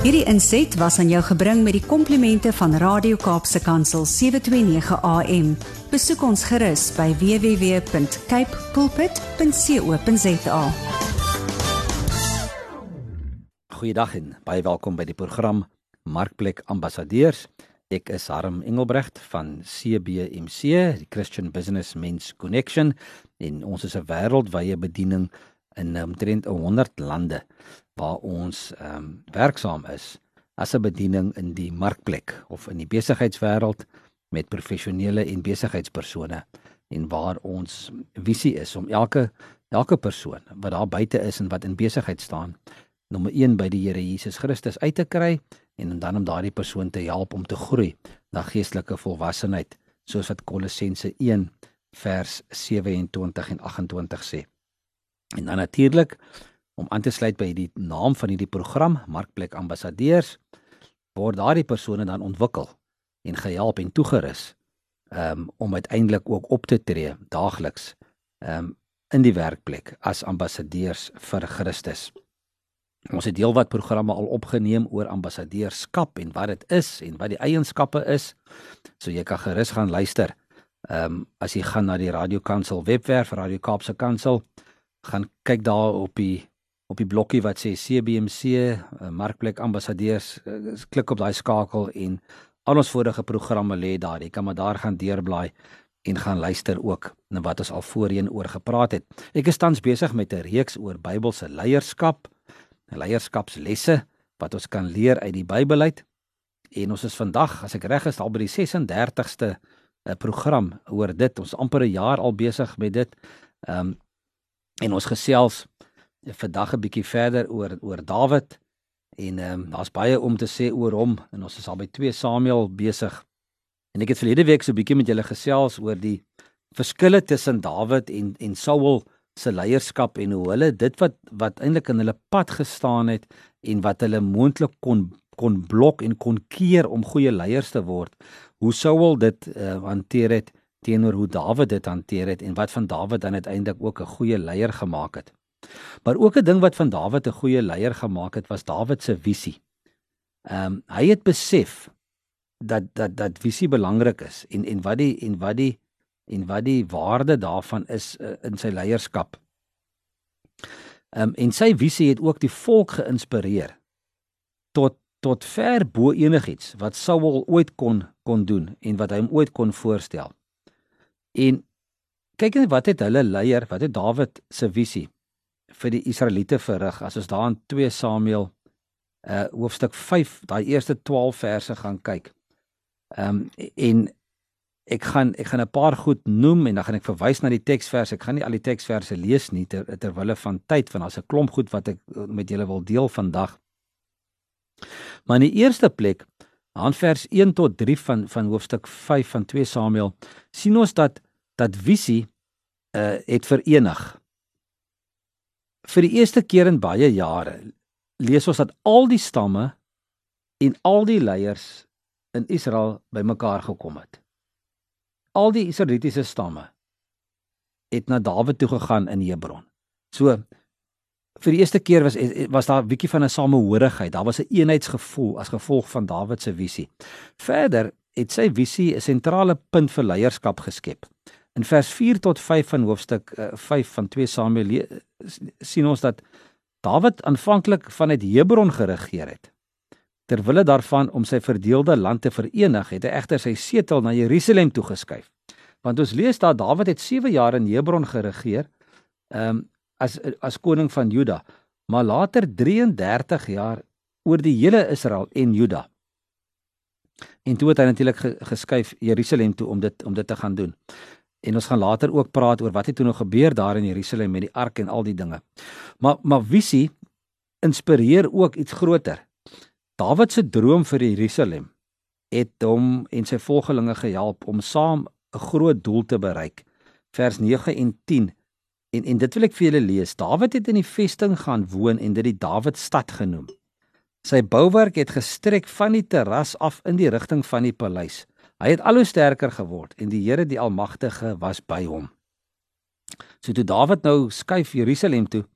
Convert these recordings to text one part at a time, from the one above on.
Hierdie inset was aan jou gebring met die komplimente van Radio Kaapse Kansel 729 AM. Besoek ons gerus by www.cape pulpit.co.za. Goeiedag en baie welkom by die program Markplek Ambassadeurs. Ek is Harm Engelbrecht van CBMC, die Christian Business Men's Connection en ons is 'n wêreldwye bediening in omtrent 100 lande waar ons ehm um, werksaam is as 'n bediening in die markplek of in die besigheidswêreld met professionele en besigheidspersone en waar ons visie is om elke elke persoon wat daar buite is en wat in besigheid staan nommer 1 by die Here Jesus Christus uit te kry en dan om daardie persoon te help om te groei na geestelike volwassenheid soos wat Kolossense 1 vers 27 en 28 sê. En dan natuurlik om aan te sluit by die naam van hierdie program Markplek Ambassadeurs word daardie persone dan ontwikkel en gehelp en toegerus um, om uiteindelik ook op te tree daagliks um, in die werkplek as ambassadeurs vir Christus. Ons het heelwat programme al opgeneem oor ambassadeurskap en wat dit is en wat die eienskappe is. So jy kan gerus gaan luister. Ehm um, as jy gaan na die Radio Kansel webwerf, Radio Kaapse Kansel, gaan kyk daar op die op die blokkie wat sê CBMC uh, Markplek Ambassadeurs uh, klik op daai skakel en al ons vorige programme lê daar. Jy kan maar daar gaan deurblaai en gaan luister ook na wat ons al voorheen oor gepraat het. Ek is tans besig met 'n reeks oor Bybelse leierskap leierskapslesse wat ons kan leer uit die Bybel uit. En ons is vandag as ek reg is al by die 36ste 'n uh, program oor dit. Ons amper 'n jaar al besig met dit. Um, en ons gesels vandag 'n bietjie verder oor oor Dawid en ehm um, daar's baie om te sê oor hom en ons is al by 2 Samuel besig. En ek het verlede week so 'n bietjie met julle gesels oor die verskille tussen Dawid en en Saul se leierskap en hoe hulle dit wat wat eintlik in hulle pad gestaan het en wat hulle moontlik kon kon blok en kon keer om goeie leiers te word. Hoe Saul dit uh, hanteer het teenoor hoe Dawid dit hanteer het en wat van Dawid dan uiteindelik ook 'n goeie leier gemaak het. Maar ook 'n ding wat van Dawid 'n goeie leier gemaak het, was Dawid se visie. Ehm um, hy het besef dat dat dat visie belangrik is en en wat die en wat die en wat die waarde daarvan is uh, in sy leierskap. Ehm um, en sy visie het ook die volk geïnspireer tot tot ver bo enigiets wat Saul ooit kon kon doen en wat hy hom ooit kon voorstel. En kyk net wat het hulle leier, wat het Dawid se visie vir die Israeliete verrig as ons daar in 2 Samuel uh hoofstuk 5 daai eerste 12 verse gaan kyk. Ehm um, en ek gaan ek gaan 'n paar goed noem en dan gaan ek verwys na die teksverse. Ek gaan nie al die teksverse lees nie ter terwille van tyd want daar's 'n klomp goed wat ek uh, met julle wil deel vandag. Maar in die eerste plek aan vers 1 tot 3 van van hoofstuk 5 van 2 Samuel sien ons dat dat visie uh het verenig vir die eerste keer in baie jare lees ons dat al die stamme en al die leiers in Israel bymekaar gekom het. Al die Israelitiese stamme het na Dawid toe gegaan in Hebron. So vir die eerste keer was was daar 'n bietjie van 'n samehorigheid. Daar was 'n eenheidsgevoel as gevolg van Dawid se visie. Verder het sy visie 'n sentrale punt vir leierskap geskep. In vers 4 tot 5 van hoofstuk uh, eh, 5 van 2 Samuel sien ons dat Dawid aanvanklik vanuit Hebron geregeer het. Terwille daarvan om sy verdeelde land te verenig, het hy egter sy setel na Jerusalem toe geskuif. Want ons lees dat Dawid het 7 jaar in Hebron geregeer, ehm um, as as koning van Juda, maar later 33 jaar oor die hele Israel en Juda. En toe het hy natuurlik geskuif Jerusalem toe om dit om dit te gaan doen. En ons gaan later ook praat oor wat het toe nog gebeur daar in Jerusalem met die ark en al die dinge. Maar maar visie inspireer ook iets groter. Dawid se droom vir Jerusalem het hom en sy volgelinge gehelp om saam 'n groot doel te bereik. Vers 9 en 10. En en dit wil ek vir julle lees. Dawid het in die vesting gaan woon en dit die Dawidstad genoem. Sy bouwerk het gestrek van die terras af in die rigting van die paleis. Hy het al hoe sterker geword en die Here die Almagtige was by hom. So toe Dawid nou skuif Jerusalem toe,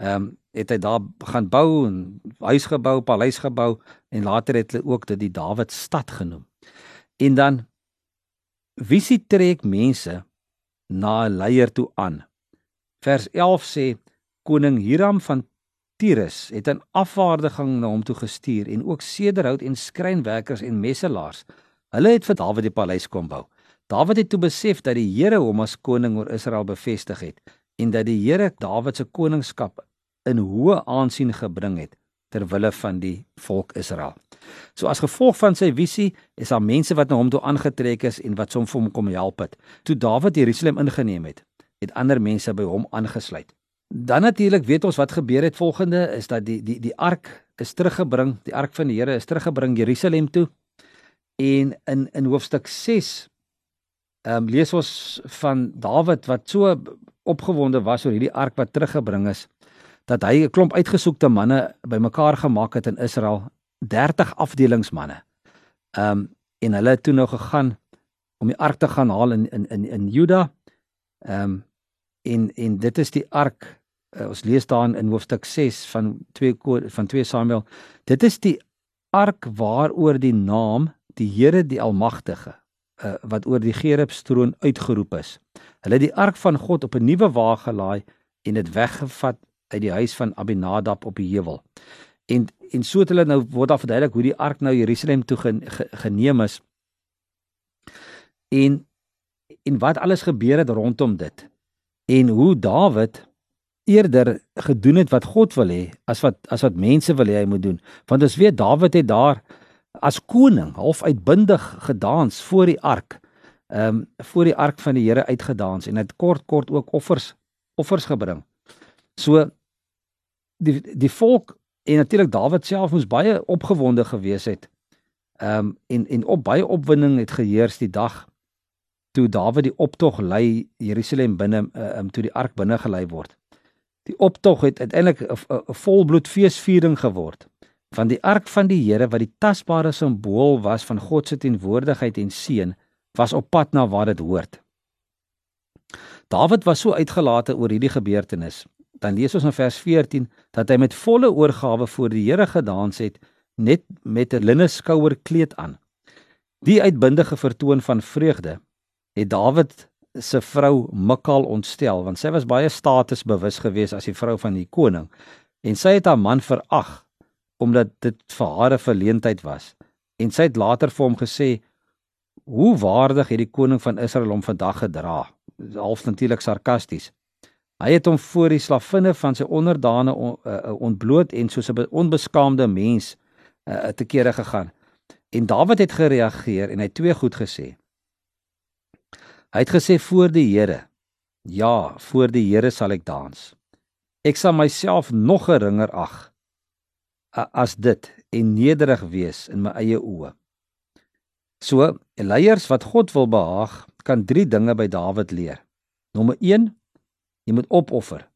ehm um, het hy daar gaan bou en huis gebou, paleis gebou en later het hulle ook dit die Dawid stad genoem. En dan visie trek mense na 'n leier toe aan. Vers 11 sê koning Hiram van Tyrus het 'n afvaardiging na hom toe gestuur en ook sederhout en skrynwerkers en messelaars. Hulle het vir Dawid die paleis kom bou. Dawid het toe besef dat die Here hom as koning oor Israel bevestig het en dat die Here Dawid se koningskap in hoë aansien gebring het ter wille van die volk Israel. So as gevolg van sy visie is daar mense wat na hom toe aangetrek is en wat hom vir hom kom help het. Toe Dawid Jerusalem ingeneem het, het ander mense by hom aangesluit. Dan natuurlik weet ons wat gebeur het volgende is dat die die die ark is teruggebring, die ark van die Here is teruggebring Jerusalem toe. En in in hoofstuk 6 ehm um, lees ons van Dawid wat so opgewonde was oor hierdie ark wat teruggebring is dat hy 'n klomp uitgesoekte manne bymekaar gemaak het in Israel, 30 afdelingsmanne. Ehm um, en hulle het toe nou gegaan om die ark te gaan haal in in in in Juda. Ehm um, en en dit is die ark uh, ons lees daarin in hoofstuk 6 van 2 van 2 Samuel. Dit is die ark waaroor die naam die Here die Almagtige uh, wat oor die gerubstroon uitgeroep is. Hulle het die ark van God op 'n nuwe wa gelaai en dit weggevat uit die huis van Abinadab op die heuwel. En en so het hulle nou word daar verduidelik hoe die ark nou Jerusalem toe geneem is. En en wat alles gebeur het rondom dit. En hoe Dawid eerder gedoen het wat God wil hê as wat as wat mense wil hê hy moet doen. Want ons weet Dawid het daar as koning half uitbundig gedans voor die ark. Ehm um, voor die ark van die Here uitgedans en het kort kort ook offers offers gebring. So die die volk en natuurlik Dawid self moes baie opgewonde gewees het. Ehm um, en en op baie opwinding het geheers die dag toe Dawid die optog lei Jerusalem binne ehm um, toe die ark binne gelei word. Die optog het uiteindelik 'n volbloed feesviering geword. Van die ark van die Here wat die tasbare simbool was van God se teenwoordigheid en seën was op pad na waar dit hoort. Dawid was so uitgelate oor hierdie gebeurtenis dan lees ons in vers 14 dat hy met volle oorgawe voor die Here gedans het net met 'n linne skouerkleed aan. Die uitbundige vertoon van vreugde het Dawid se vrou Mikal ontstel want sy was baie statusbewus geweest as die vrou van die koning en sy het haar man verag omdat dit vir haar 'n verleentheid was en sy het later vir hom gesê hoe waardig het die koning van Israel hom vandag gedra half natuurlik sarkasties Hy het hom voor die slavinne van sy onderdane on, uh, ontbloot en soos 'n onbeskaamde mens uh, te kere gegaan. En Dawid het gereageer en hy twee goed gesê. Hy het gesê voor die Here: "Ja, voor die Here sal ek dans. Ek sal myself nog geringer ag as dit en nederig wees in my eie oë." So, leiers wat God wil behaag, kan drie dinge by Dawid leer. Nommer Jy moet opoffer.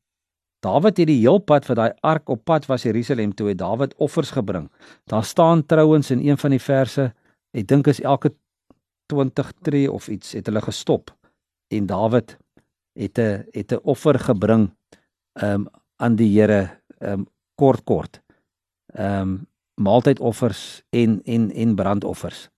Dawid het die heel pad vir daai ark op pad was Jerusalem toe het Dawid offers gebring. Daar staan trouens in een van die verse, ek dink is elke 20 tree of iets het hulle gestop en Dawid het 'n het 'n offer gebring um aan die Here um kort kort. Um maaltydoffers en en en brandoffers.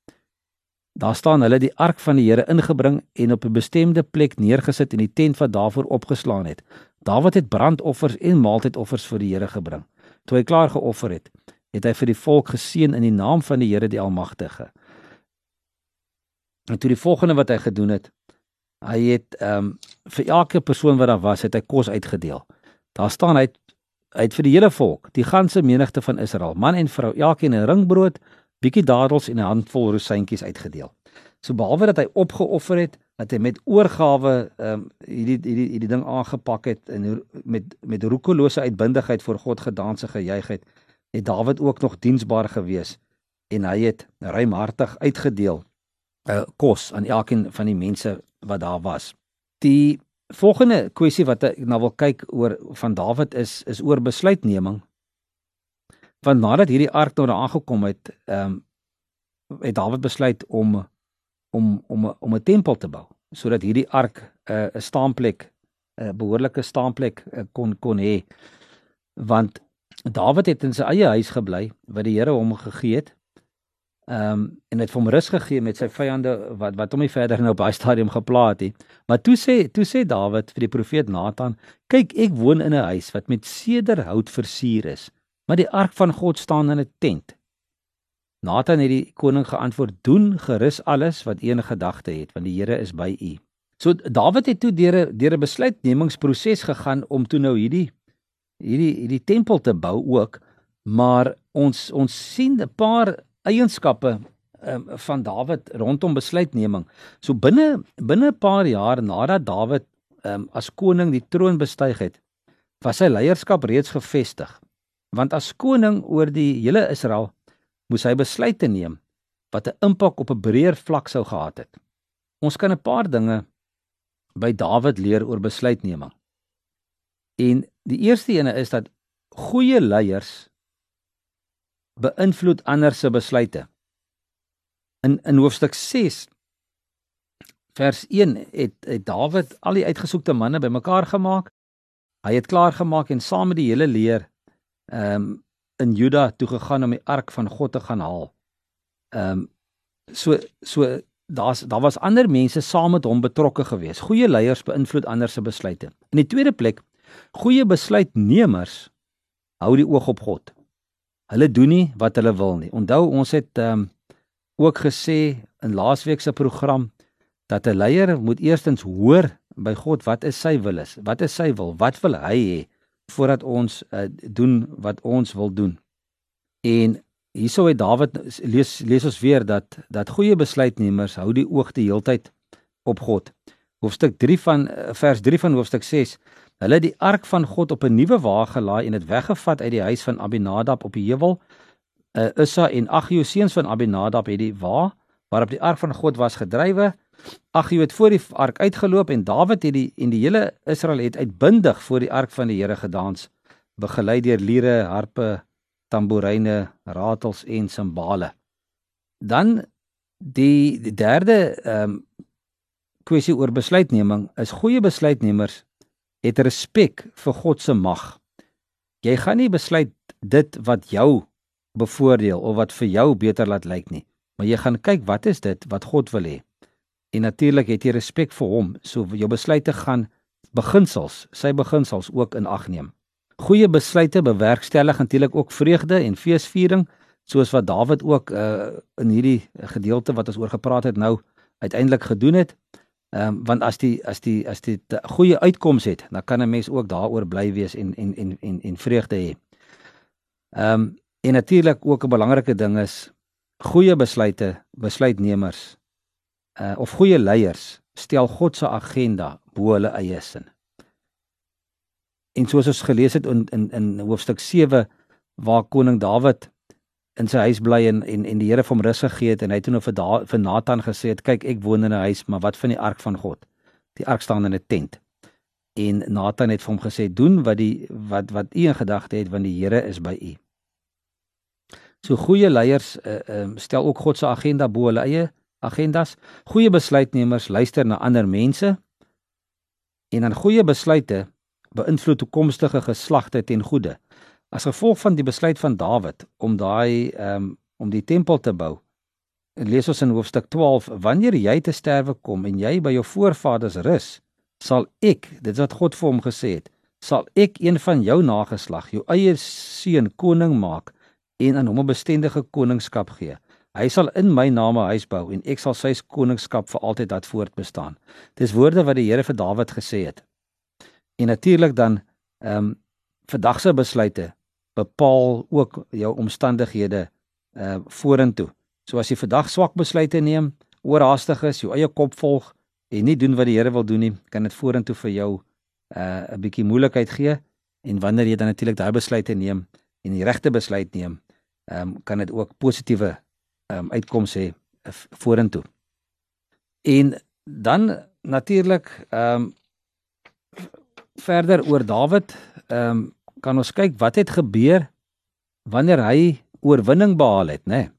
Daar staan hulle die ark van die Here ingebring en op 'n bestemde plek neergesit in die tent wat daarvoor opgeslaan het. Dawid het brandoffers en maaltydoffers vir die Here gebring. Toe hy klaar geoffer het, het hy vir die volk geseën in die naam van die Here die Almagtige. En toe die volgende wat hy gedoen het, hy het ehm um, vir elke persoon wat daar was, het hy kos uitgedeel. Daar staan hy hy het vir die hele volk, die ganse menigte van Israel, man en vrou, elkeen 'n ringbrood bietjie dadels en 'n handvol rosientjies uitgedeel. So behalwe dat hy opgeoffer het, dat hy met oorgawe ehm um, hierdie hierdie hierdie ding aangepak het en met met roekelose uitbundigheid voor God gedanse gejuig het, het Dawid ook nog diensbaar gewees en hy het ruimhartig uitgedeel uh, kos aan elkeen van die mense wat daar was. Die volgende kwessie wat ek nou wil kyk oor van Dawid is is oor besluitneming want nadat hierdie ark nou daar aangekom het, ehm um, het Dawid besluit om om om om 'n tempel te bou sodat hierdie ark 'n uh, 'n staanplek 'n uh, behoorlike staanplek uh, kon kon hê. Want Dawid het in sy eie huis gebly wat die Here hom gegee het. Ehm um, en het hom rus gegee met sy vyande wat wat hom nie verder nou op daai stadium gepla het. Maar toe sê toe sê Dawid vir die profeet Nathan: "Kyk, ek woon in 'n huis wat met sederhout versier is, maar die ark van God staan in 'n tent." Nathan het die koning geantwoord: "Doen gerus alles wat u in gedagte het, want die Here is by u." So Dawid het toe deur 'n deur 'n besluitnemingsproses gegaan om toe nou hierdie hierdie hierdie tempel te bou ook, maar ons ons sien 'n paar eienskappe um, van Dawid rondom besluitneming. So binne binne 'n paar jaar nadat Dawid um, as koning die troon bestyg het, was sy leierskap reeds gevestig. Want as koning oor die hele Israel moes hy besluite neem wat 'n impak op 'n breër vlak sou gehad het. Ons kan 'n paar dinge by Dawid leer oor besluitneming. En die eerste ene is dat goeie leiers beïnvloed ander se besluite. In in hoofstuk 6 vers 1 het, het Dawid al die uitgesoekte manne bymekaar gemaak. Hy het klaar gemaak en saam met die hele leer ehm um, in Juda toe gegaan om die ark van God te gaan haal. Ehm um, so so daar's daar was ander mense saam met hom betrokke geweest. Goeie leiers beïnvloed ander se besluite. In die tweede plek, goeie besluitnemers hou die oog op God. Hulle doen nie wat hulle wil nie. Onthou ons het ehm um, ook gesê in laasweek se program dat 'n leier moet eerstens hoor by God wat is sy wil is. Wat is sy wil? Wat wil hy hê voordat ons uh, doen wat ons wil doen? En hierso het Dawid lees lees ons weer dat dat goeie besluitnemers hou die oog die heeltyd op God. Hoofstuk 3 van eh, vers 3 van hoofstuk 6 Hulle het die ark van God op 'n nuwe wa gelaai en dit weggevat uit die huis van Abinadab op die heuwel. Uh, Ussa en Agio seuns van Abinadab het die wa waarop die ark van God was gedrywe. Agio het voor die ark uitgeloop en Dawid het die en die hele Israel het uitbundig voor die ark van die Here gedans, begelei deur liere, harpe, tamboeryne, ratels en simbale. Dan die, die derde ehm um, kwessie oor besluitneming is goeie besluitnemers het respek vir God se mag. Jy gaan nie besluit dit wat jou bevoordeel of wat vir jou beter laat lyk nie, maar jy gaan kyk wat is dit wat God wil hê. En natuurlik het jy respek vir hom, so jou besluite gaan beginsels, sy beginsels ook in ag neem. Goeie besluite bewerkstellig natuurlik ook vreugde en feesviering, soos wat Dawid ook uh, in hierdie gedeelte wat ons oor gepraat het nou uiteindelik gedoen het. Ehm um, want as die as die as dit goeie uitkoms het, dan kan 'n mens ook daaroor bly wees en en en en en vreugde hê. Ehm um, en natuurlik ook 'n belangrike ding is goeie besluite, besluitnemers uh of goeie leiers stel God se agenda bo hulle eie sin. En soos ons gelees het in in in hoofstuk 7 waar koning Dawid in sy huis bly en en en die Here vir hom rus gegee het en hy het toe nou vir da, vir Nathan gesê het kyk ek woon in 'n huis maar wat van die ark van God? Die ark staan in 'n tent. En Nathan het vir hom gesê doen wat die wat wat u in gedagte het want die Here is by u. So goeie leiers uh, uh, stel ook God se agenda bo hulle eie agendas. Goeie besluitnemers luister na ander mense en dan goeie besluite beïnvloed toekomstige geslagte ten goeie As gevolg van die besluit van Dawid om daai ehm um, om die tempel te bou. Lees ons in hoofstuk 12: Wanneer jy te sterwe kom en jy by jou voorvaders rus, sal ek, dit wat God vir hom gesê het, sal ek een van jou nageslag, jou eie seun koning maak en aan hom 'n bestendige koningskap gee. Hy sal in my naam 'n huis bou en ek sal sy koningskap vir altyd laat voortbestaan. Dis woorde wat die Here vir Dawid gesê het. En natuurlik dan ehm um, vandag se besluite bepaal ook jou omstandighede uh vorentoe. So as jy vandag swak besluite neem, oorhaastig is, jou eie kop volg en nie doen wat die Here wil doen nie, kan dit vorentoe vir jou uh 'n bietjie moeilikheid gee en wanneer jy dan natuurlik daai besluite neem en die regte besluit neem, ehm um, kan dit ook positiewe ehm um, uitkomste hê uh, vorentoe. En dan natuurlik ehm um, verder oor Dawid, ehm um, kan ons kyk wat het gebeur wanneer hy oorwinning behaal het, né? Nee?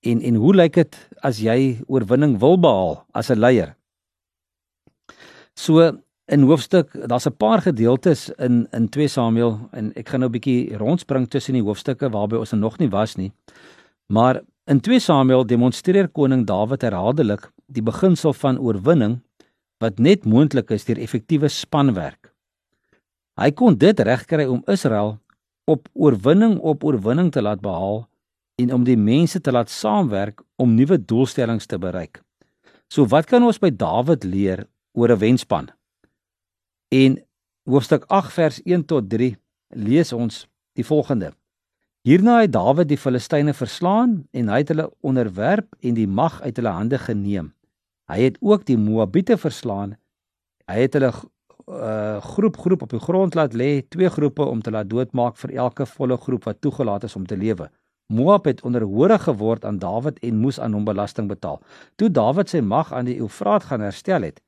En en hoe lyk dit as jy oorwinning wil behaal as 'n leier? So in hoofstuk daar's 'n paar gedeeltes in in 2 Samuel en ek gaan nou 'n bietjie rondspring tussen die hoofstukke waarby ons nog nie was nie. Maar in 2 Samuel demonstreer koning Dawid herhaaldelik die beginsel van oorwinning wat net moontlik is deur effektiewe spanwerk. Hy kon dit regkry om Israel op oorwinning op oorwinning te laat behaal en om die mense te laat saamwerk om nuwe doelstellings te bereik. So wat kan ons by Dawid leer oor 'n wenspan? En hoofstuk 8 vers 1 tot 3 lees ons die volgende. Hierna het Dawid die Filistyne verslaan en hy het hulle onderwerp en die mag uit hulle hande geneem. Hy het ook die Moabiete verslaan. Hy het hulle uh groep groep op die grond laat lê, twee groepe om te laat doodmaak vir elke volle groep wat toegelaat is om te lewe. Moab het onderhoorig geword aan Dawid en moes aan hom belasting betaal. Toe Dawid sy mag aan die Eufraat gaan herstel het,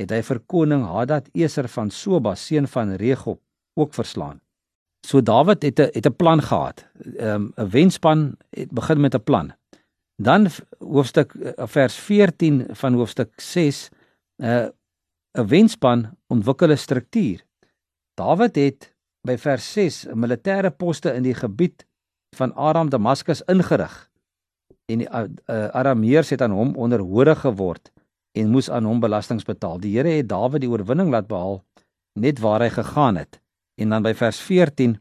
het hy vir koning Hadad Eser van Soba seun van Regob ook verslaan. So Dawid het 'n het 'n plan gehad. 'n um, wenspan het begin met 'n plan. Dan hoofstuk eh, vers 14 van hoofstuk 6 'n uh, 'n wenspan ontwikkel 'n struktuur. Dawid het by vers 6 'n militêre poste in die gebied van Aram Damaskus ingerig en die uh, Arameërs het aan hom onderhoorig geword en moes aan hom belastings betaal. Die Here het Dawid die oorwinning laat behaal net waar hy gegaan het. En dan by vers 14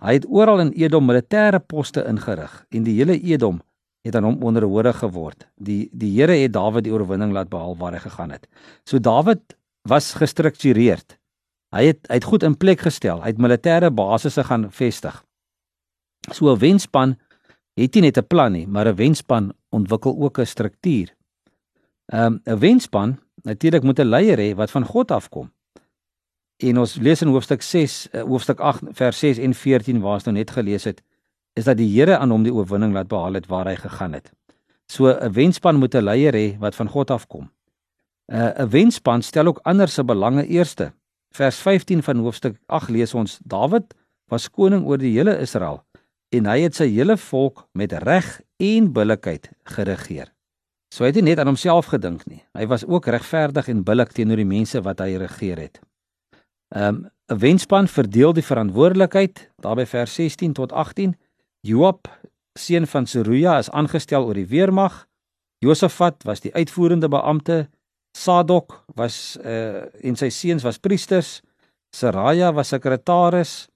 hy het oral in Edom militêre poste ingerig en die hele Edom het aan hom onderhoorig geword. Die die Here het Dawid die oorwinning laat behaal waar hy gegaan het. So Dawid was gestruktureerd. Hy het hy het goed in plek gestel. Hy het militêre basisse gaan vestig. So 'n wenspan het nie net 'n plan nie, maar 'n wenspan ontwikkel ook 'n struktuur. Ehm, 'n um, wenspan natuurlik moet 'n leier hê wat van God afkom. En ons lees in hoofstuk 6, uh, hoofstuk 8 vers 6 en 14 waar ons nou net gelees het, is dat die Here aan hom die oorwinning laat behaal het waar hy gegaan het. So 'n wenspan moet 'n leier hê wat van God afkom. 'n 'n wenspan stel ook ander se belange eerste. Vers 15 van hoofstuk 8 lees ons: Dawid was koning oor die hele Israel en hy het sy hele volk met reg en billikheid geregeer. So hy het nie net aan homself gedink nie. Hy was ook regverdig en billik teenoor die mense wat hy regeer het. Um 'n wenspan verdeel die verantwoordelikheid daarby vers 16 tot 18. Joab, seun van Seruja, is aangestel oor die weermag. Josafat was die uitvoerende beampte. Sadok was uh en sy seuns was priesters. Seraja was sekretaris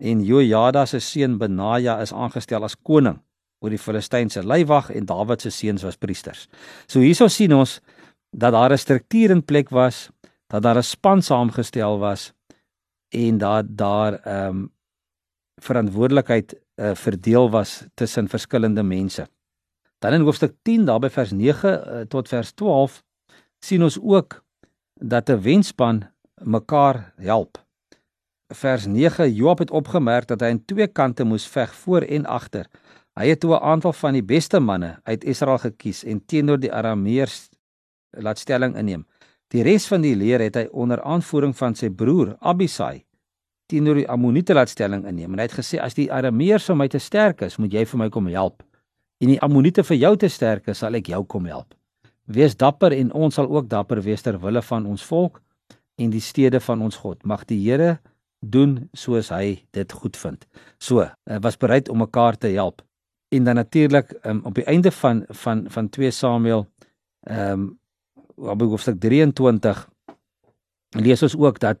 en Jojada se seun Benaja is aangestel as koning oor die Filistynse leiwag en Dawid se seuns was priesters. So hierso sien ons dat daar 'n struktuur in plek was, dat daar 'n span saamgestel was en dat daar ehm um, verantwoordelikheid uh, verdeel was tussen verskillende mense. Dan in hoofstuk 10 daarby vers 9 uh, eh, tot vers 12 sien ons ook dat 'n wenspan mekaar help. Vers 9 Joab het opgemerk dat hy aan twee kante moes veg voor en agter. Hy het toe 'n aantal van die beste manne uit Israel gekies en teenoor die Arameërs laat stelling inneem. Die res van die leer het hy onder aanvoering van sy broer Abisai teenoor die Ammoniete laat stelling inneem. En hy het gesê as die Arameërs vir my te sterk is, moet jy vir my kom help. En die Ammoniete vir jou te sterk is, sal ek jou kom help. Wees dapper en ons sal ook dapper wees ter wille van ons volk en die stede van ons God. Mag die Here doen soos hy dit goed vind. So, was bereid om mekaar te help. En dan natuurlik um, op die einde van van van 2 Samuel ehm um, hoofstuk 23 lees ons ook dat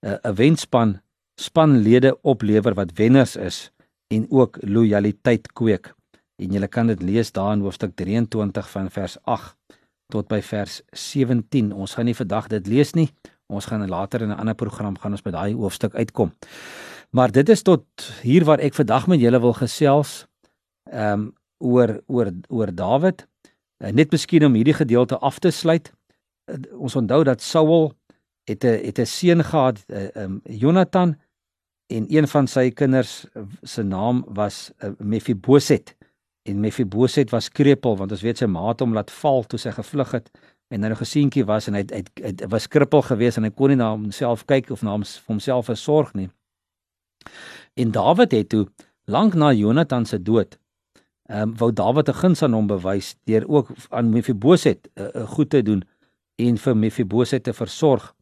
eh, 'n uh, wenspan spanlede oplewer wat wenners is en ook lojaliteit kweek. En jy kan dit lees daar in hoofstuk 23 van vers 8 tot by vers 17. Ons gaan nie vandag dit lees nie. Ons gaan later in 'n ander program gaan ons by daai hoofstuk uitkom. Maar dit is tot hier waar ek vandag met julle wil gesels ehm um, oor oor oor Dawid. Uh, net miskien om hierdie gedeelte af te sluit. Uh, ons onthou dat Saul het 'n het 'n seun gehad, uh, um, Jonathan en een van sy kinders se naam was uh, Mephiboset. En Mephiboset was krepeel want ons weet sy ma het hom laat val toe sy gevlug het en hy 'n gesientjie was en hy het, het, het was krippel geweest en hy kon nie na homself kyk of na hom homself versorg nie. En Dawid het toe lank na Jonathan se dood ehm um, wou Dawid 'n guns aan hom bewys deur ook aan Mephiboset 'n uh, uh, goed te doen en vir Mephiboset te versorg.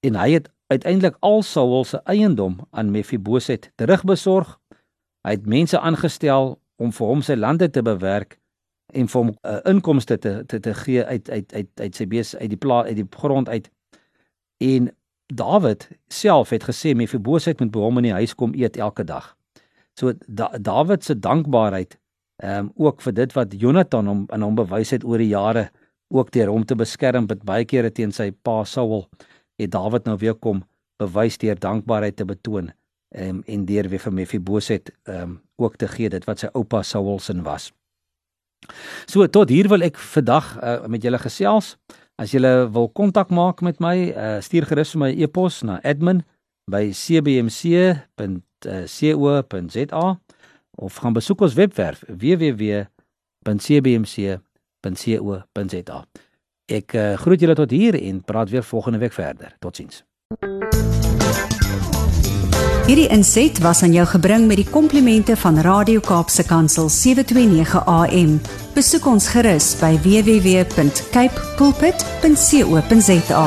en hy het uiteindelik al Saul se eiendom aan Mefiboset terugbesorg. Hy het mense aangestel om vir hom sy lande te bewerk en vir hom uh, inkomste te te te gee uit uit uit uit sy bees uit die plaas uit die grond uit. En Dawid self het gesê Mefiboset moet by hom in die huis kom eet elke dag. So da, Dawid se dankbaarheid ehm um, ook vir dit wat Jonathan hom aan hom bewys het oor die jare ook deur hom te beskerm met baie kere teen sy pa Saul het Dawid nou weer kom bewys deur dankbaarheid te betoon um, en deur weer vir Mefiboset ehm um, ook te gee dit wat sy oupa Saul se was. So tot hier wil ek vandag uh, met julle gesels. As julle wil kontak maak met my, uh, stuur gerus vir my e-pos na admin@cbmc.co.za of gaan besoek ons webwerf www.cbmc.co.za. Ek uh, groet julle tot hier en praat weer volgende week verder. Totsiens. Hierdie inset was aan jou gebring met die komplimente van Radio Kaapse Kansel 729 AM. Besoek ons gerus by www.cape pulpit.co.za.